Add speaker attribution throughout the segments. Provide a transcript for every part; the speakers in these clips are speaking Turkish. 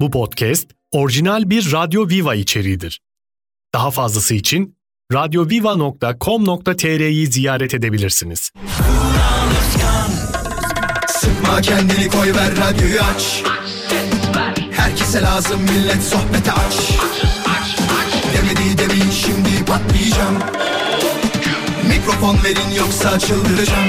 Speaker 1: Bu podcast orijinal bir Radyo Viva içeriğidir. Daha fazlası için radyoviva.com.tr'yi ziyaret edebilirsiniz.
Speaker 2: Sıkma kendini koy ver radyoyu aç Herkese lazım millet sohbete aç Demedi demin şimdi patlayacağım Mikrofon verin yoksa çıldıracağım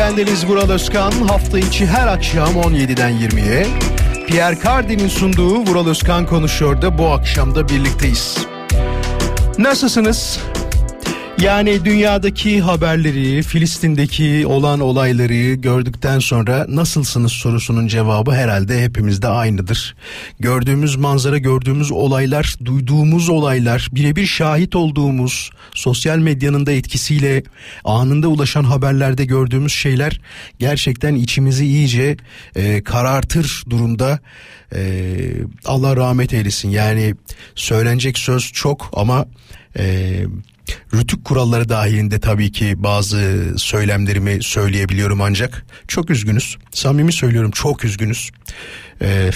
Speaker 3: ben Deniz Vural Özkan. Hafta içi her akşam 17'den 20'ye Pierre Cardin'in sunduğu Vural Özkan konuşuyor da bu akşam da birlikteyiz. Nasılsınız? Yani dünyadaki haberleri, Filistin'deki olan olayları gördükten sonra nasılsınız sorusunun cevabı herhalde hepimizde aynıdır. Gördüğümüz manzara, gördüğümüz olaylar, duyduğumuz olaylar, birebir şahit olduğumuz, sosyal medyanın da etkisiyle anında ulaşan haberlerde gördüğümüz şeyler gerçekten içimizi iyice e, karartır durumda. E, Allah rahmet eylesin. Yani söylenecek söz çok ama e, Rütük kuralları dahilinde tabii ki bazı söylemlerimi söyleyebiliyorum ancak çok üzgünüz. Samimi söylüyorum çok üzgünüz. Ee,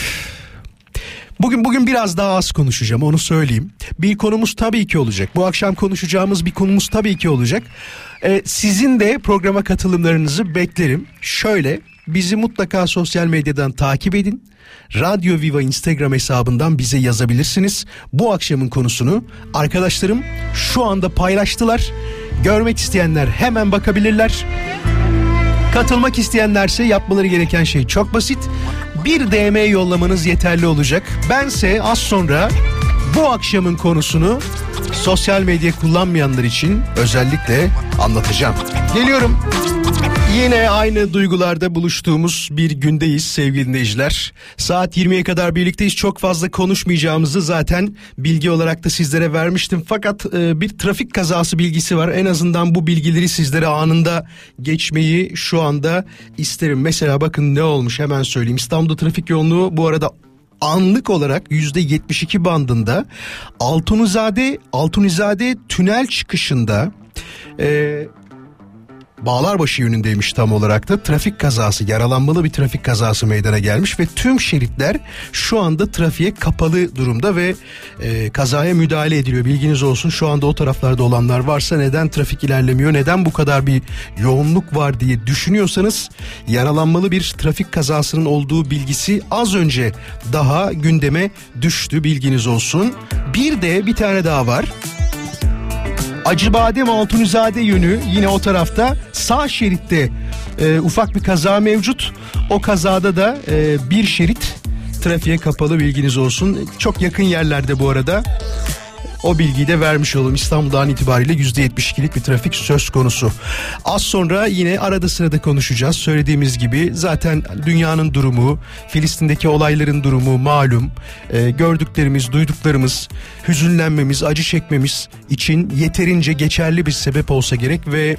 Speaker 3: bugün bugün biraz daha az konuşacağım onu söyleyeyim. Bir konumuz tabii ki olacak. Bu akşam konuşacağımız bir konumuz tabii ki olacak. Ee, sizin de programa katılımlarınızı beklerim. Şöyle bizi mutlaka sosyal medyadan takip edin. Radyo Viva Instagram hesabından bize yazabilirsiniz. Bu akşamın konusunu arkadaşlarım şu anda paylaştılar. Görmek isteyenler hemen bakabilirler. Katılmak isteyenlerse yapmaları gereken şey çok basit. Bir DM yollamanız yeterli olacak. Bense az sonra bu akşamın konusunu sosyal medya kullanmayanlar için özellikle anlatacağım. Geliyorum. Yine aynı duygularda buluştuğumuz bir gündeyiz sevgili dinleyiciler. Saat 20'ye kadar birlikteyiz. Çok fazla konuşmayacağımızı zaten bilgi olarak da sizlere vermiştim. Fakat e, bir trafik kazası bilgisi var. En azından bu bilgileri sizlere anında geçmeyi şu anda isterim. Mesela bakın ne olmuş hemen söyleyeyim. İstanbul'da trafik yoğunluğu bu arada anlık olarak yüzde 72 bandında Altunizade Altunizade tünel çıkışında e, Bağlarbaşı yönündeymiş tam olarak da. Trafik kazası yaralanmalı bir trafik kazası meydana gelmiş ve tüm şeritler şu anda trafiğe kapalı durumda ve e, kazaya müdahale ediliyor. Bilginiz olsun şu anda o taraflarda olanlar varsa neden trafik ilerlemiyor neden bu kadar bir yoğunluk var diye düşünüyorsanız yaralanmalı bir trafik kazasının olduğu bilgisi az önce daha gündeme düştü. Bilginiz olsun. Bir de bir tane daha var Acıbadem Altunizade yönü yine o tarafta sağ şeritte e, ufak bir kaza mevcut. O kazada da e, bir şerit trafiğe kapalı bilginiz olsun. Çok yakın yerlerde bu arada. O bilgiyi de vermiş olalım. İstanbul'dan itibariyle %72'lik bir trafik söz konusu. Az sonra yine arada sırada konuşacağız. Söylediğimiz gibi zaten dünyanın durumu, Filistin'deki olayların durumu malum. Ee, gördüklerimiz, duyduklarımız, hüzünlenmemiz, acı çekmemiz için yeterince geçerli bir sebep olsa gerek ve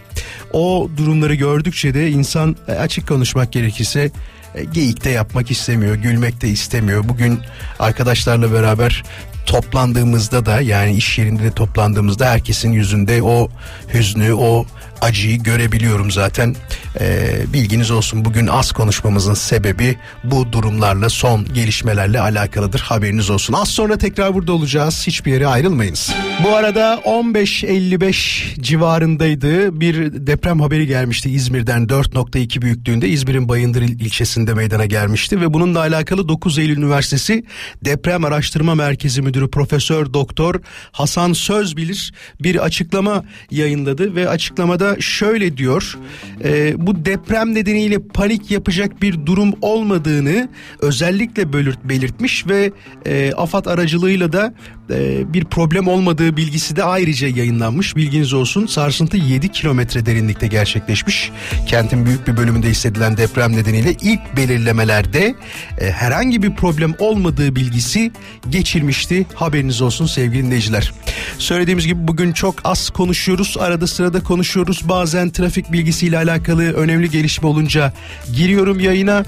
Speaker 3: o durumları gördükçe de insan e, açık konuşmak gerekirse e, geyik de yapmak istemiyor, gülmek de istemiyor. Bugün arkadaşlarla beraber toplandığımızda da yani iş yerinde de toplandığımızda herkesin yüzünde o hüznü, o acıyı görebiliyorum zaten. Ee, bilginiz olsun bugün az konuşmamızın sebebi bu durumlarla son gelişmelerle alakalıdır. Haberiniz olsun. Az sonra tekrar burada olacağız. Hiçbir yere ayrılmayınız. Bu arada 15.55 civarındaydı. Bir deprem haberi gelmişti İzmir'den 4.2 büyüklüğünde. İzmir'in Bayındır il- ilçesinde meydana gelmişti ve bununla alakalı 9 Eylül Üniversitesi Deprem Araştırma Merkezi Müdürü Profesör Doktor Hasan Sözbilir bir açıklama yayınladı ve açıklamada şöyle diyor. e, bu deprem nedeniyle panik yapacak bir durum olmadığını özellikle belirt, belirtmiş ve e, AFAD aracılığıyla da e, bir problem olmadığı bilgisi de ayrıca yayınlanmış. Bilginiz olsun sarsıntı 7 kilometre derinlikte gerçekleşmiş. Kentin büyük bir bölümünde hissedilen deprem nedeniyle ilk belirlemelerde e, herhangi bir problem olmadığı bilgisi geçilmişti. Haberiniz olsun sevgili dinleyiciler. Söylediğimiz gibi bugün çok az konuşuyoruz. Arada sırada konuşuyoruz. Bazen trafik bilgisiyle alakalı önemli gelişme olunca giriyorum yayına.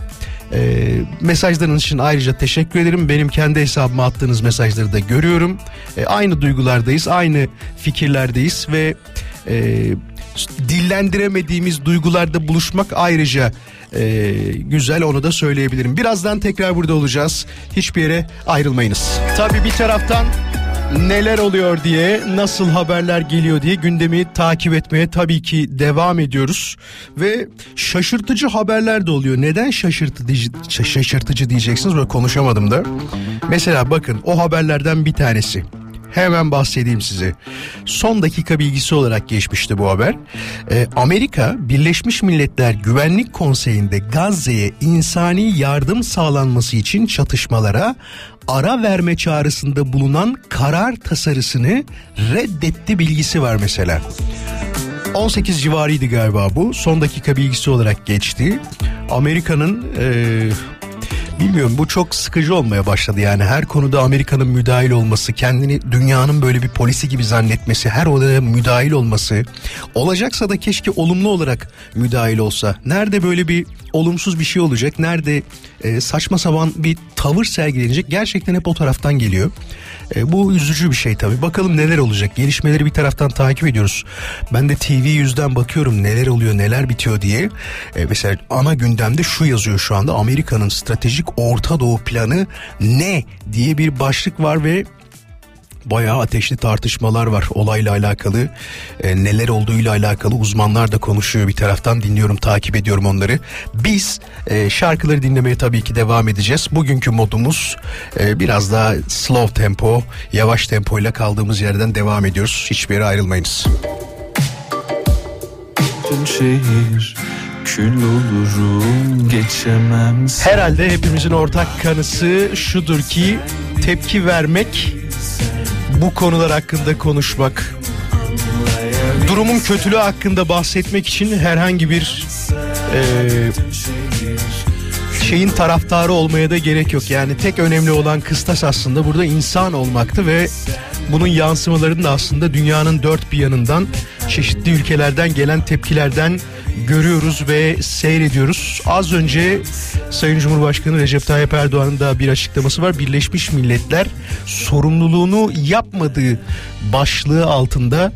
Speaker 3: E, mesajlarınız için ayrıca teşekkür ederim. Benim kendi hesabıma attığınız mesajları da görüyorum. E, aynı duygulardayız, aynı fikirlerdeyiz ve e, dillendiremediğimiz duygularda buluşmak ayrıca e, güzel onu da söyleyebilirim. Birazdan tekrar burada olacağız. Hiçbir yere ayrılmayınız. Tabii bir taraftan neler oluyor diye, nasıl haberler geliyor diye gündemi takip etmeye tabii ki devam ediyoruz. Ve şaşırtıcı haberler de oluyor. Neden şaşırtıcı, şaşırtıcı diyeceksiniz böyle konuşamadım da. Mesela bakın o haberlerden bir tanesi. Hemen bahsedeyim size. Son dakika bilgisi olarak geçmişti bu haber. Ee, Amerika Birleşmiş Milletler Güvenlik Konseyi'nde Gazze'ye insani yardım sağlanması için çatışmalara ara verme çağrısında bulunan karar tasarısını reddetti bilgisi var mesela. 18 civarıydı galiba bu. Son dakika bilgisi olarak geçti. Amerika'nın e, Bilmiyorum bu çok sıkıcı olmaya başladı yani her konuda Amerika'nın müdahil olması, kendini dünyanın böyle bir polisi gibi zannetmesi, her odaya müdahil olması, olacaksa da keşke olumlu olarak müdahil olsa. Nerede böyle bir olumsuz bir şey olacak, nerede e, saçma sapan bir tavır sergilenecek gerçekten hep o taraftan geliyor. E, bu üzücü bir şey tabii. Bakalım neler olacak. Gelişmeleri bir taraftan takip ediyoruz. Ben de TV yüzden bakıyorum neler oluyor, neler bitiyor diye. E, mesela ana gündemde şu yazıyor şu anda. Amerika'nın stratejik Orta Doğu planı ne diye bir başlık var ve bayağı ateşli tartışmalar var olayla alakalı. E, neler olduğuyla alakalı uzmanlar da konuşuyor bir taraftan. Dinliyorum takip ediyorum onları. Biz e, şarkıları dinlemeye tabii ki devam edeceğiz. Bugünkü modumuz e, biraz daha slow tempo yavaş tempo ile kaldığımız yerden devam ediyoruz. Hiçbir yere ayrılmayınız. Şehir kül olurum geçemem. Herhalde hepimizin ortak kanısı şudur ki tepki vermek bu konular hakkında konuşmak, durumun kötülüğü hakkında bahsetmek için herhangi bir e, şeyin taraftarı olmaya da gerek yok. Yani tek önemli olan kıstas aslında burada insan olmaktı ve bunun yansımalarını da aslında dünyanın dört bir yanından çeşitli ülkelerden gelen tepkilerden görüyoruz ve seyrediyoruz. Az önce Sayın Cumhurbaşkanı Recep Tayyip Erdoğan'ın da bir açıklaması var. Birleşmiş Milletler sorumluluğunu yapmadığı başlığı altında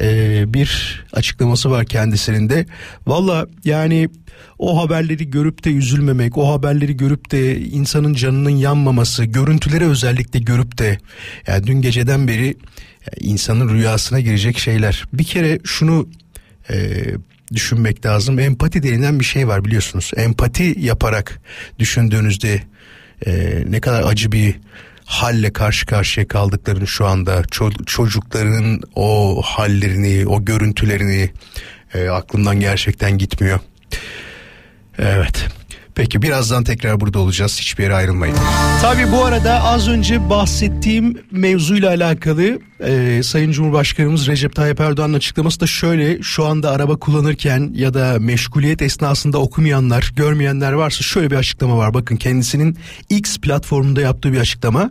Speaker 3: e, bir açıklaması var kendisinin de. Valla yani o haberleri görüp de üzülmemek, o haberleri görüp de insanın canının yanmaması, görüntüleri özellikle görüp de yani dün geceden beri insanın rüyasına girecek şeyler. Bir kere şunu e, düşünmek lazım. Empati denilen bir şey var biliyorsunuz. Empati yaparak düşündüğünüzde e, ne kadar acı bir halle karşı karşıya kaldıklarını şu anda ço- çocukların o hallerini, o görüntülerini e, aklımdan gerçekten gitmiyor. Evet. Peki birazdan tekrar burada olacağız. Hiçbir yere ayrılmayın. Tabii bu arada az önce bahsettiğim mevzuyla alakalı e, Sayın Cumhurbaşkanımız Recep Tayyip Erdoğan'ın açıklaması da şöyle. Şu anda araba kullanırken ya da meşguliyet esnasında okumayanlar, görmeyenler varsa şöyle bir açıklama var. Bakın kendisinin X platformunda yaptığı bir açıklama.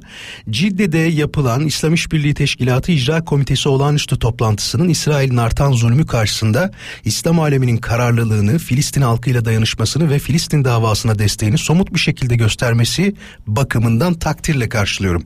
Speaker 3: Cidde'de yapılan İslam İşbirliği Teşkilatı İcra Komitesi olağanüstü toplantısının İsrail'in artan zulmü karşısında İslam aleminin kararlılığını, Filistin halkıyla dayanışmasını ve Filistin davasına desteğini somut bir şekilde göstermesi bakımından takdirle karşılıyorum.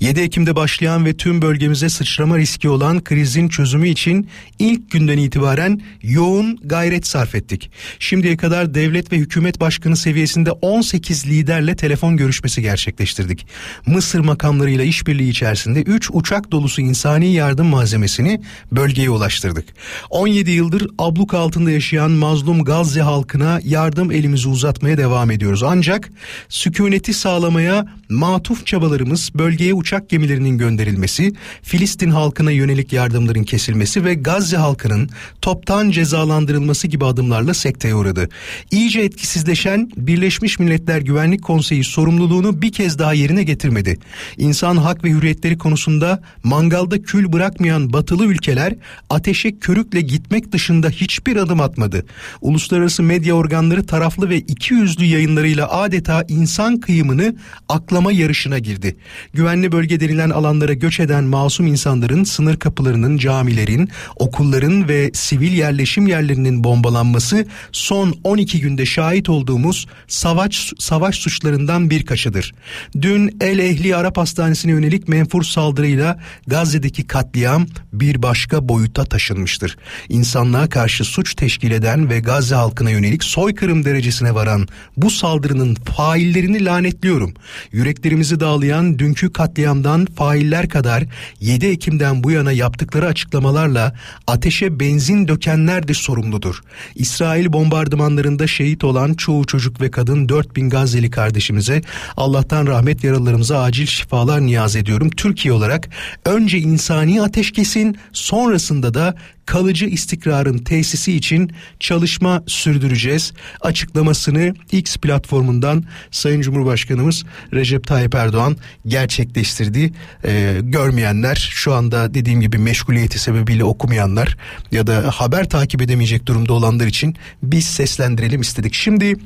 Speaker 3: 7 Ekim'de başlayan ve tüm bölgemize sıçrama riski olan krizin çözümü için ilk günden itibaren yoğun gayret sarf ettik. Şimdiye kadar devlet ve hükümet başkanı seviyesinde 18 liderle telefon görüşmesi gerçekleştirdik. Mısır makamlarıyla işbirliği içerisinde 3 uçak dolusu insani yardım malzemesini bölgeye ulaştırdık. 17 yıldır abluk altında yaşayan mazlum Gazze halkına yardım elimizi uzatmaya devam devam ediyoruz. Ancak sükuneti sağlamaya matuf çabalarımız bölgeye uçak gemilerinin gönderilmesi, Filistin halkına yönelik yardımların kesilmesi ve Gazze halkının toptan cezalandırılması gibi adımlarla sekteye uğradı. İyice etkisizleşen Birleşmiş Milletler Güvenlik Konseyi sorumluluğunu bir kez daha yerine getirmedi. İnsan hak ve hürriyetleri konusunda mangalda kül bırakmayan batılı ülkeler ateşe körükle gitmek dışında hiçbir adım atmadı. Uluslararası medya organları taraflı ve iki yüzlü yayınlarıyla adeta insan kıyımını aklama yarışına girdi. Güvenli bölge denilen alanlara göç eden masum insanların sınır kapılarının, camilerin, okulların ve sivil yerleşim yerlerinin bombalanması son 12 günde şahit olduğumuz savaş savaş suçlarından birkaçıdır. Dün El Ehli Arap Hastanesi'ne yönelik menfur saldırıyla Gazze'deki katliam bir başka boyuta taşınmıştır. İnsanlığa karşı suç teşkil eden ve Gazze halkına yönelik soykırım derecesine varan bu saldırının faillerini lanetliyorum. Yüreklerimizi dağlayan dünkü katliamdan failler kadar 7 Ekim'den bu yana yaptıkları açıklamalarla ateşe benzin dökenler de sorumludur. İsrail bombardımanlarında şehit olan çoğu çocuk ve kadın 4000 Gazze'li kardeşimize Allah'tan rahmet yaralılarımıza acil şifalar niyaz ediyorum. Türkiye olarak önce insani ateşkesin sonrasında da kalıcı istikrarın tesisi için çalışma sürdüreceğiz. Açıklamasını Platformundan Sayın Cumhurbaşkanımız Recep Tayyip Erdoğan gerçekleştirdi. Ee, görmeyenler şu anda dediğim gibi meşguliyeti sebebiyle okumayanlar ya da haber takip edemeyecek durumda olanlar için biz seslendirelim istedik. Şimdi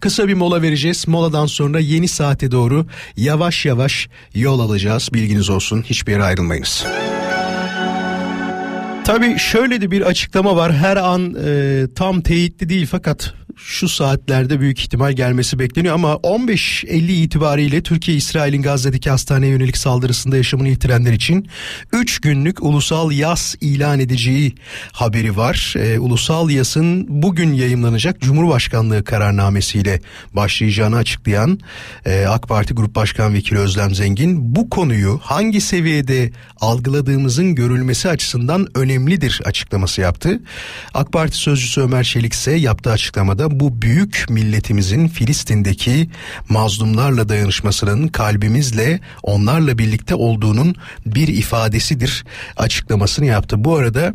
Speaker 3: Kısa bir mola vereceğiz. Moladan sonra yeni saate doğru yavaş yavaş yol alacağız. Bilginiz olsun. Hiçbir yere ayrılmayınız. Tabii şöyle de bir açıklama var. Her an e, tam teyitli değil fakat şu saatlerde büyük ihtimal gelmesi bekleniyor ama 15.50 itibariyle Türkiye İsrail'in Gazze'deki hastaneye yönelik saldırısında yaşamını yitirenler için 3 günlük ulusal yas ilan edeceği haberi var. Ee, ulusal yasın bugün yayımlanacak Cumhurbaşkanlığı kararnamesiyle başlayacağını açıklayan e, AK Parti Grup Başkan Vekili Özlem Zengin bu konuyu hangi seviyede algıladığımızın görülmesi açısından önemlidir açıklaması yaptı. AK Parti sözcüsü Ömer Çelik ise yaptığı açıklamada bu büyük milletimizin Filistin'deki mazlumlarla dayanışmasının kalbimizle onlarla birlikte olduğunun bir ifadesidir açıklamasını yaptı. Bu arada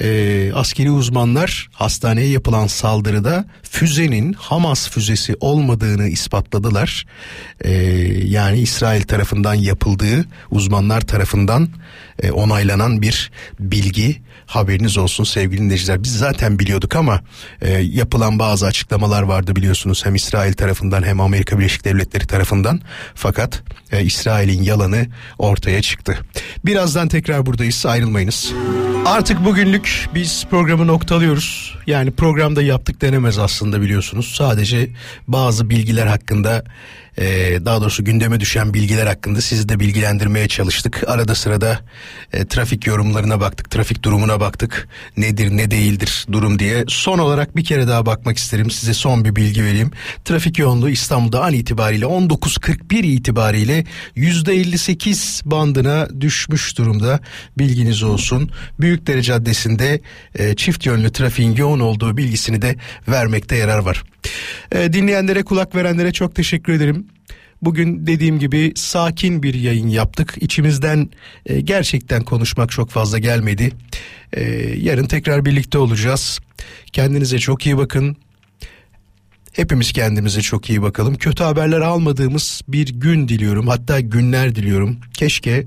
Speaker 3: e, askeri uzmanlar hastaneye yapılan saldırıda füzenin Hamas füzesi olmadığını ispatladılar. E, yani İsrail tarafından yapıldığı uzmanlar tarafından e, onaylanan bir bilgi haberiniz olsun sevgili dinleyiciler. Biz zaten biliyorduk ama e, yapılan bazı açıklamalar vardı biliyorsunuz hem İsrail tarafından hem Amerika Birleşik Devletleri tarafından. Fakat e, İsrail'in yalanı ortaya çıktı. Birazdan tekrar buradayız ayrılmayınız. Artık bugünlük biz programı noktalıyoruz. Yani programda yaptık denemez aslında biliyorsunuz. Sadece bazı bilgiler hakkında e, daha doğrusu gündeme düşen bilgiler hakkında sizi de bilgilendirmeye çalıştık. Arada sırada e, trafik yorumlarına baktık, trafik durumuna baktık. Nedir ne değildir durum diye. Son olarak bir kere daha bakmak isterim. Size son bir bilgi vereyim. Trafik yoğunluğu İstanbul'da an itibariyle 19.41 itibariyle %58 bandına düşmüş durumda. Bilginiz olsun. Büyükdere Caddesi'nde e, çift yönlü trafiğin yoğun olduğu bilgisini de vermekte yarar var. E, dinleyenlere kulak verenlere çok teşekkür ederim. Bugün dediğim gibi sakin bir yayın yaptık. İçimizden e, gerçekten konuşmak çok fazla gelmedi. E, yarın tekrar birlikte olacağız. Kendinize çok iyi bakın. Hepimiz kendimize çok iyi bakalım. Kötü haberler almadığımız bir gün diliyorum. Hatta günler diliyorum. Keşke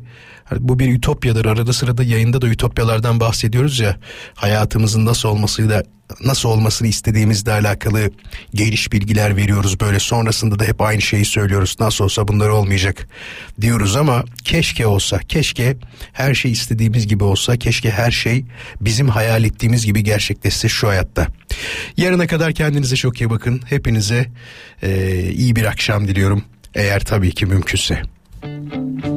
Speaker 3: bu bir ütopyadır. Arada sırada yayında da ütopyalardan bahsediyoruz ya. Hayatımızın nasıl olmasıyla nasıl olmasını istediğimizle alakalı geniş bilgiler veriyoruz böyle sonrasında da hep aynı şeyi söylüyoruz nasıl olsa bunlar olmayacak diyoruz ama keşke olsa keşke her şey istediğimiz gibi olsa keşke her şey bizim hayal ettiğimiz gibi gerçekleşse şu hayatta yarına kadar kendinize çok iyi bakın hepinize e, iyi bir akşam diliyorum eğer tabii ki mümkünse.
Speaker 4: kendini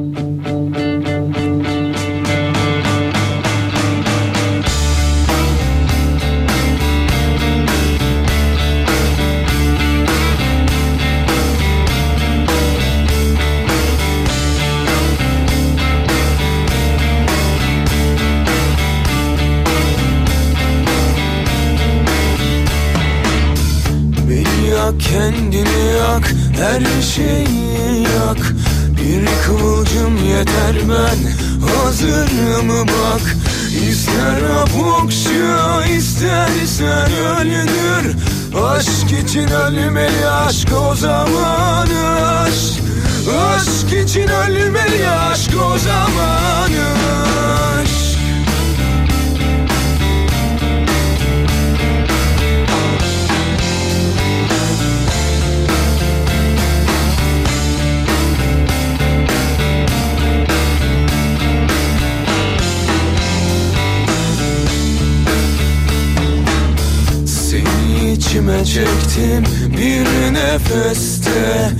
Speaker 4: her şeyi yak. Bir kıvılcım yeter ben hazırım bak. İster apokşa istersen ölünür. Aşk için ölmeli aşk o zaman aşk. Aşk için ölmeli aşk o zaman aşk içime çektim bir nefeste.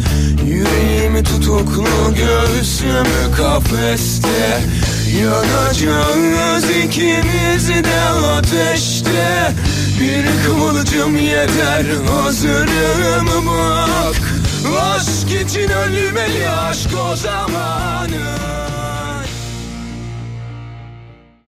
Speaker 4: Yüreğimi tutuklu göğsüm kafeste. Yanacağız ikimiz de ateşte. Bir kıvılcım yeter hazırım bak. Aşk için ölmeli aşk o zamanı